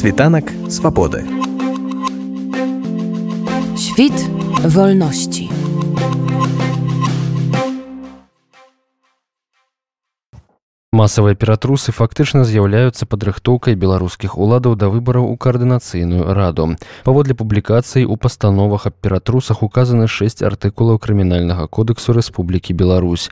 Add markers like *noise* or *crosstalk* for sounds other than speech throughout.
Світанак свабоды. Świt wolności. Масавыя ператрусы фактычна з'яўляюцца падрыхтоўкай беларускіх уладаў да выбараў у каардынацыйную раду. Паводле публікацыі ў пастановах аб ператрусах указаны шэсць артыкулаў крымінальнага кодексу Рэспублікі Беларусь.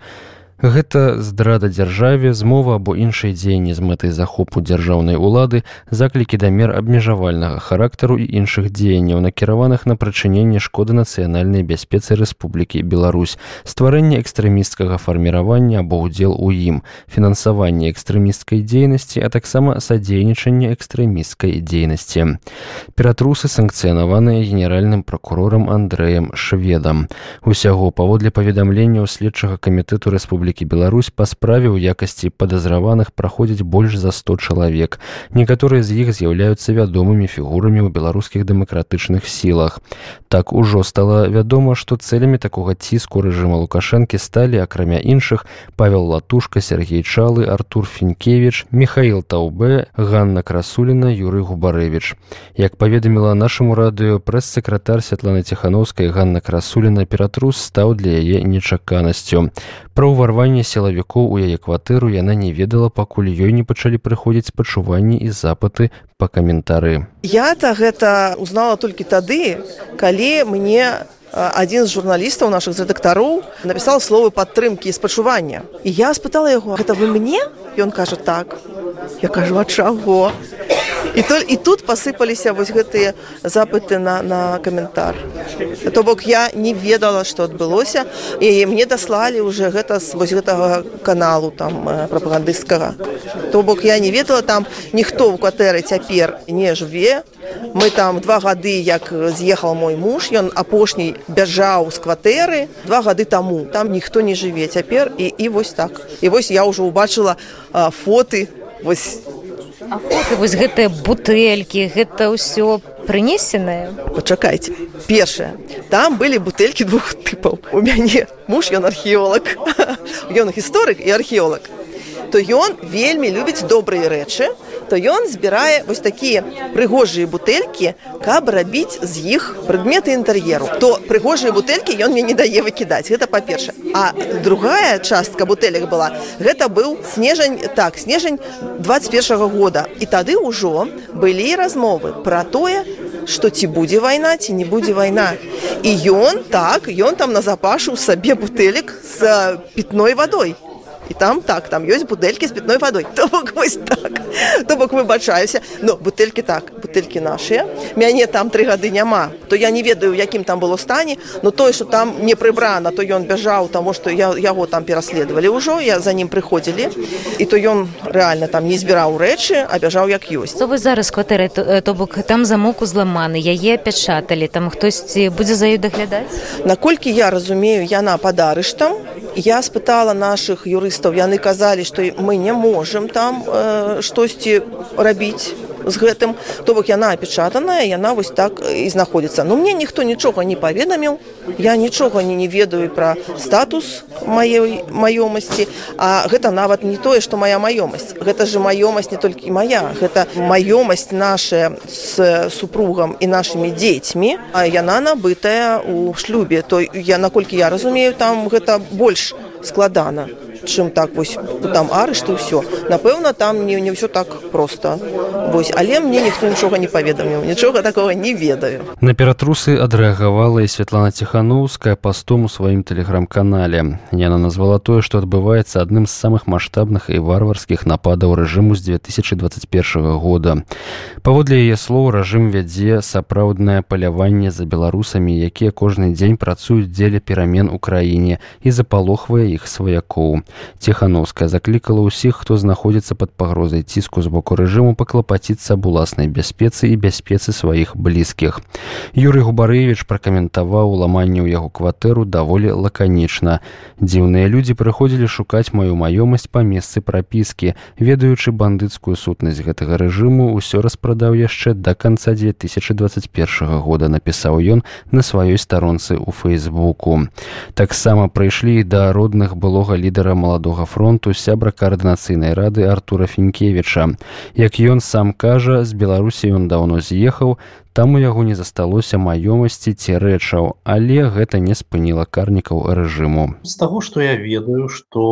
Гэта здрада дзяржаве, змова або іншыя дзеянні з мэтай захопу дзяржаўнай улады, заклікі да мер абмежавальнага характару і іншых дзеянняў, накіраваных на прычыненне шкоды нацыянальнай бяспецы Рэспублікі Беларусь, стварэнне экстрэмісткага фарміравання або ўдзел у ім, фінансаванне экстрэмісцкай дзейнасці, а таксама садзейнічанне экстрэмісцкай дзейнасці. Ператрусы санкцыянаваныя генеральным пракурорам Андрэем Шведам. Усяго паводле паведамленняў следчага камітэту Рэспублікі Рэспублікі Беларусь па справе ў якасці падазраваных праходзіць больш за 100 чалавек. Некаторыя з іх з'яўляюцца вядомымі фігурамі ў беларускіх дэмакратычных сілах. Так ужо стала вядома, што цэлямі такога ціску рэжыма лукашэнкі сталі акрамя іншых Павел Латушка, Сергей Чалы, Артур Фінкевіч, Михаил Таўбе, Ганна Красуліна, Юрый Губарэвіч. Як паведаміла нашаму радыё прэс-сакратар Святлана Ціхановская Ганна Красуліна ператрус стаў для яе нечаканасцю. Пра ўварванне сілавікоў у яе кватэру яна не ведала, пакуль ёй не пачалі прыходзіць пачуванні і запыты па каментары. Я-то гэта узнала толькі тады, калі мне адзін з журналістаў нашых рэдактароў напісаў словы падтрымкі і спачування. І я спытала яго, гэта вы мне? Ён кажа так. Я кажу, а чаго? І, то, і тут пасыпаліся вось гэтыя запыты на, на каментар. То бок я не ведала, што адбылося і мне даслалі уже гэта з вось гэтага каналу там прапагандысцкага. То бок я не ведала там ніхто ў кватэры цяпер не жыве. Мы там два гады як з'ехаў мой муж, ён апошні бяжаў з кватэры два гады таму. там ніхто не жыве цяпер і, і вось так. І вось я ўжо ўбачыла фоты вось вось гэтыя бутэлькі гэта ўсё прынесенае? Пачакайце. Першае. Там былі бутэлькі двух тыпаў. У мяне муж ён археолог. *laughs* Ён гісторык і археолог то ён вельмі любіць добрыя рэчы то ён збірае вось такія прыгожыя бутэлькі каб рабіць з іх прадметы інтэр'еру. То прыгожыя бутэлькі ён мне не дае выкідаць гэта па-перша а другая частка бутэлек была гэта быў снежань так снежань 21 -го года. І тады ўжо былі размовы пра тое што ці будзе вайна ці не будзе вайна. І ён так ён там назапашыў сабе бутэлек з пітной вадой і там так там ёсць бутэлькі з пітной вадой *laughs* то бок вось так. То бок выбачаюся но бутэлькі так бутэлькі нашыя мяне там тры гады няма то я не ведаю якім там было стане но тое что там не прыбрана то ён бяжаў таму что я яго там пераследавалі ўжо я за ім прыходзілі і то ён реально там не збіраў рэчы а бяжаў як ёсць то вы зараз кватэры то, то бок там замок узламаны яе пячаталі там хтосьці будзе за ёй даглядаць наколькі я разумею яна пад арыштам я спытала наших юрыстаў яны казалі што мы не можемм там э, штосьці рабіць з гэтым то бок яна апечатаная яна вось так і знаходзіцца. Ну мне ніхто нічога не паведаміў. Я нічога не не ведаю пра статус маёй маёмасці. А гэта нават не тое што моя маёмасць. Гэта же маёмасць не толькі моя гэта маёмасць наша з супругам і нашымі дзецьмі. А яна набытая у шлюбе. То я наколькі я разумею там гэта больш складана чым так вось там арышты ўсё напэўна там не не ўсё так просто вось але мне ніхто нічога не паведаміў нічога такого не ведаю. На ператрусы адрэагавала і Святлана ціхановская пастом у сваім тэлеграм-канале. Яна назвала тое што адбываецца адным з самых маштабных і варварскіх нападаў рэжыму з 2021 года. Паводле яе слоў рэжым вядзе сапраўднае паляванне за беларусамі якія кожны дзень працуюць дзеля перамен у краіне і запалохвае іх сваякоў Ціхановская заклікала ўсіх, хто знаходзіцца пад пагрозай ціску з боку рэжыму паклапаціцца аб уласнай бяспецы і бяспецы сваіх блізкіх. Юрый Губарэвіч пракаментаваў ламанне ў яго кватэру даволі лаканічна. Дзіўныя людзі прыходзілі шукаць маю маёмасць па месцы прапіскі. Ведаючы бандыцкую сутнасць гэтага рэжыму, усё распрадаў яшчэ да канца 2021 года напісаў ён на сваёй старонцы ў фэйсбуку. Таксама прыйшлі да родных былога лідара маладога фронту сябра каардынацыйнай рады артура фінкевіча як ён сам кажа з беларусі ён даўно з'ехаў там у яго не засталося маёмасці ці рэчаў але гэта не спыніла карнікаў рэжыму. З таго што я ведаю што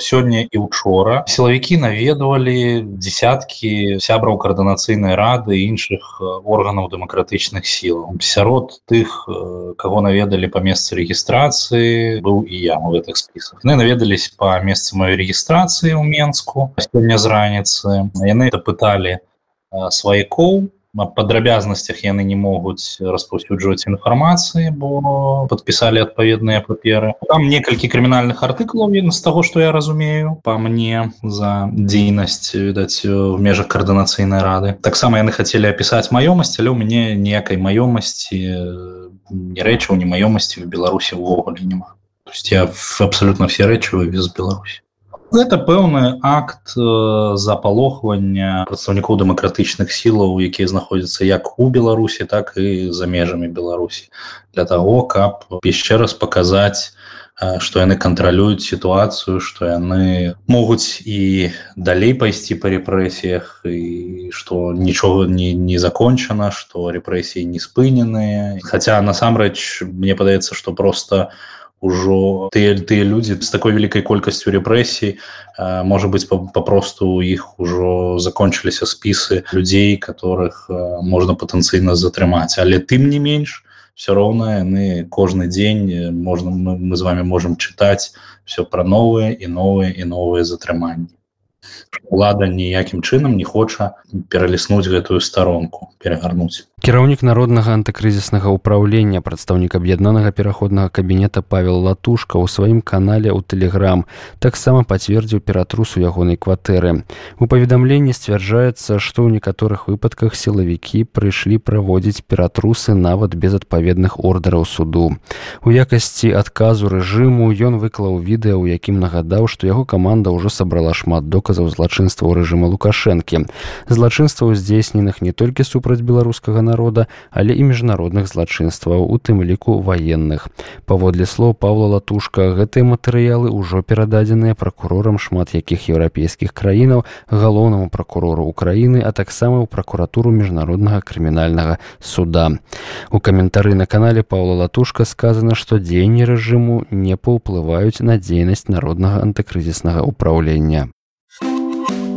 сёння і учора сілавікі наведвалі десяткі сябраў каардынацыйнай рады іншых органаў дэмакратычных сілаў сярод тых каго наведалі па месцы рэгістрацыі быў і я у гэтых спісах. Яны наведались па месцы маёй рэгістрацыі ў менску сёння з раніцы. Яны пыталі сваякоў падрабязнасцях яны не могуць распаўсюджваць інфармацыі бо подпісалі адпаведныя паперы там некалькі крымінальных артыклаў з таго што я разумею. По мне за дзейнасць відаць в межах каардынацыйнай рады. Таксама яны хацелі апісаць маёмасць але ў мяне ніякай маёмасці не рэчаў не маёмасці в беларусі ўвогуле няма. То есть я абсолютно все рэчы вывез беларусі гэта пэўны акт запалохвання прадстаўнікоў дэмакратычных сілаў якія знаходзяцца як у беларусі так і за межамі беларусі. Для того каб яшчэ раз паказаць што яны кантралююць сітуацыю што яны могуць і далей пайсці па рэпрэсіях і што нічога не, не закончана што рэпрэсіі не спыненыя. Хаця насамрэч мне падаецца што просто у ўжо тыя тыя людзі з такой вялікай колькасцю рэпрэсій можа быць папросту у іх ужо закончыліся спісы людзей которых можна патэнцыйна затрымаць але тым не менш все роўна яны кожны дзень можна мы, мы з вами можемм чытаць все пра новыя і новыя і новыя затрыманні лада ніякім чынам не хоча пераліснуць гэтую старонку перагарнуць кіраўнік народнага антыкрызіснага ўправлення прадстаўнік аб'яднанага пераходнага кабінета павел латушка ў сваім канале ў тэлеграм таксама пацвердзіў ператрусу ягонай кватэры. У паведамленні сцвярджаецца што ў некаторых выпадках сілавікі прыйшлі праводзіць ператрусы нават без адпаведных ордараў суду. У якасці адказу рэжыму ён выклаў відэа у якім нагадаў што яго каманда ўжо сабрала шмат доказаў злачынстваў рэжыма лукашэнкі злачынстваў здзейсненых не толькі супраць беларускага народа але і міжнародных злачынстваў, у тым ліку ваенных. Паводле слоў Павла Латушка гэтыя матэрыялы ўжо перададзеныя пракурорам шмат якіх еўрапейскіх краінаў, галоўнаму пракурору Украіны, а таксама ў пракуратуру міжнароднага крымінальнага суда. У каментары на канале Паўла Латушка сказана, што дзеянні рэжыму не паўплываюць на дзейнасць народнага антыкрызіснага ўпраўлення.